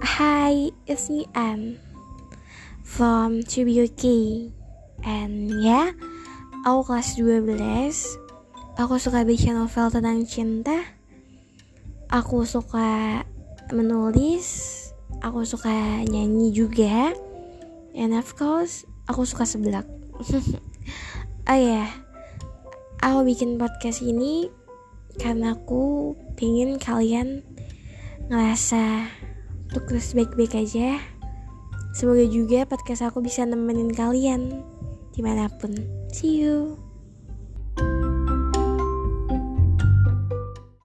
Hi, it's me Anne from Chibiuki And yeah, aku kelas 12 Aku suka baca novel tentang cinta. Aku suka menulis. Aku suka nyanyi juga. And of course, aku suka seblak. Oh ya, yeah. aku bikin podcast ini karena aku pengen kalian ngerasa untuk terus baik-baik aja. Semoga juga podcast aku bisa nemenin kalian di mana pun. See you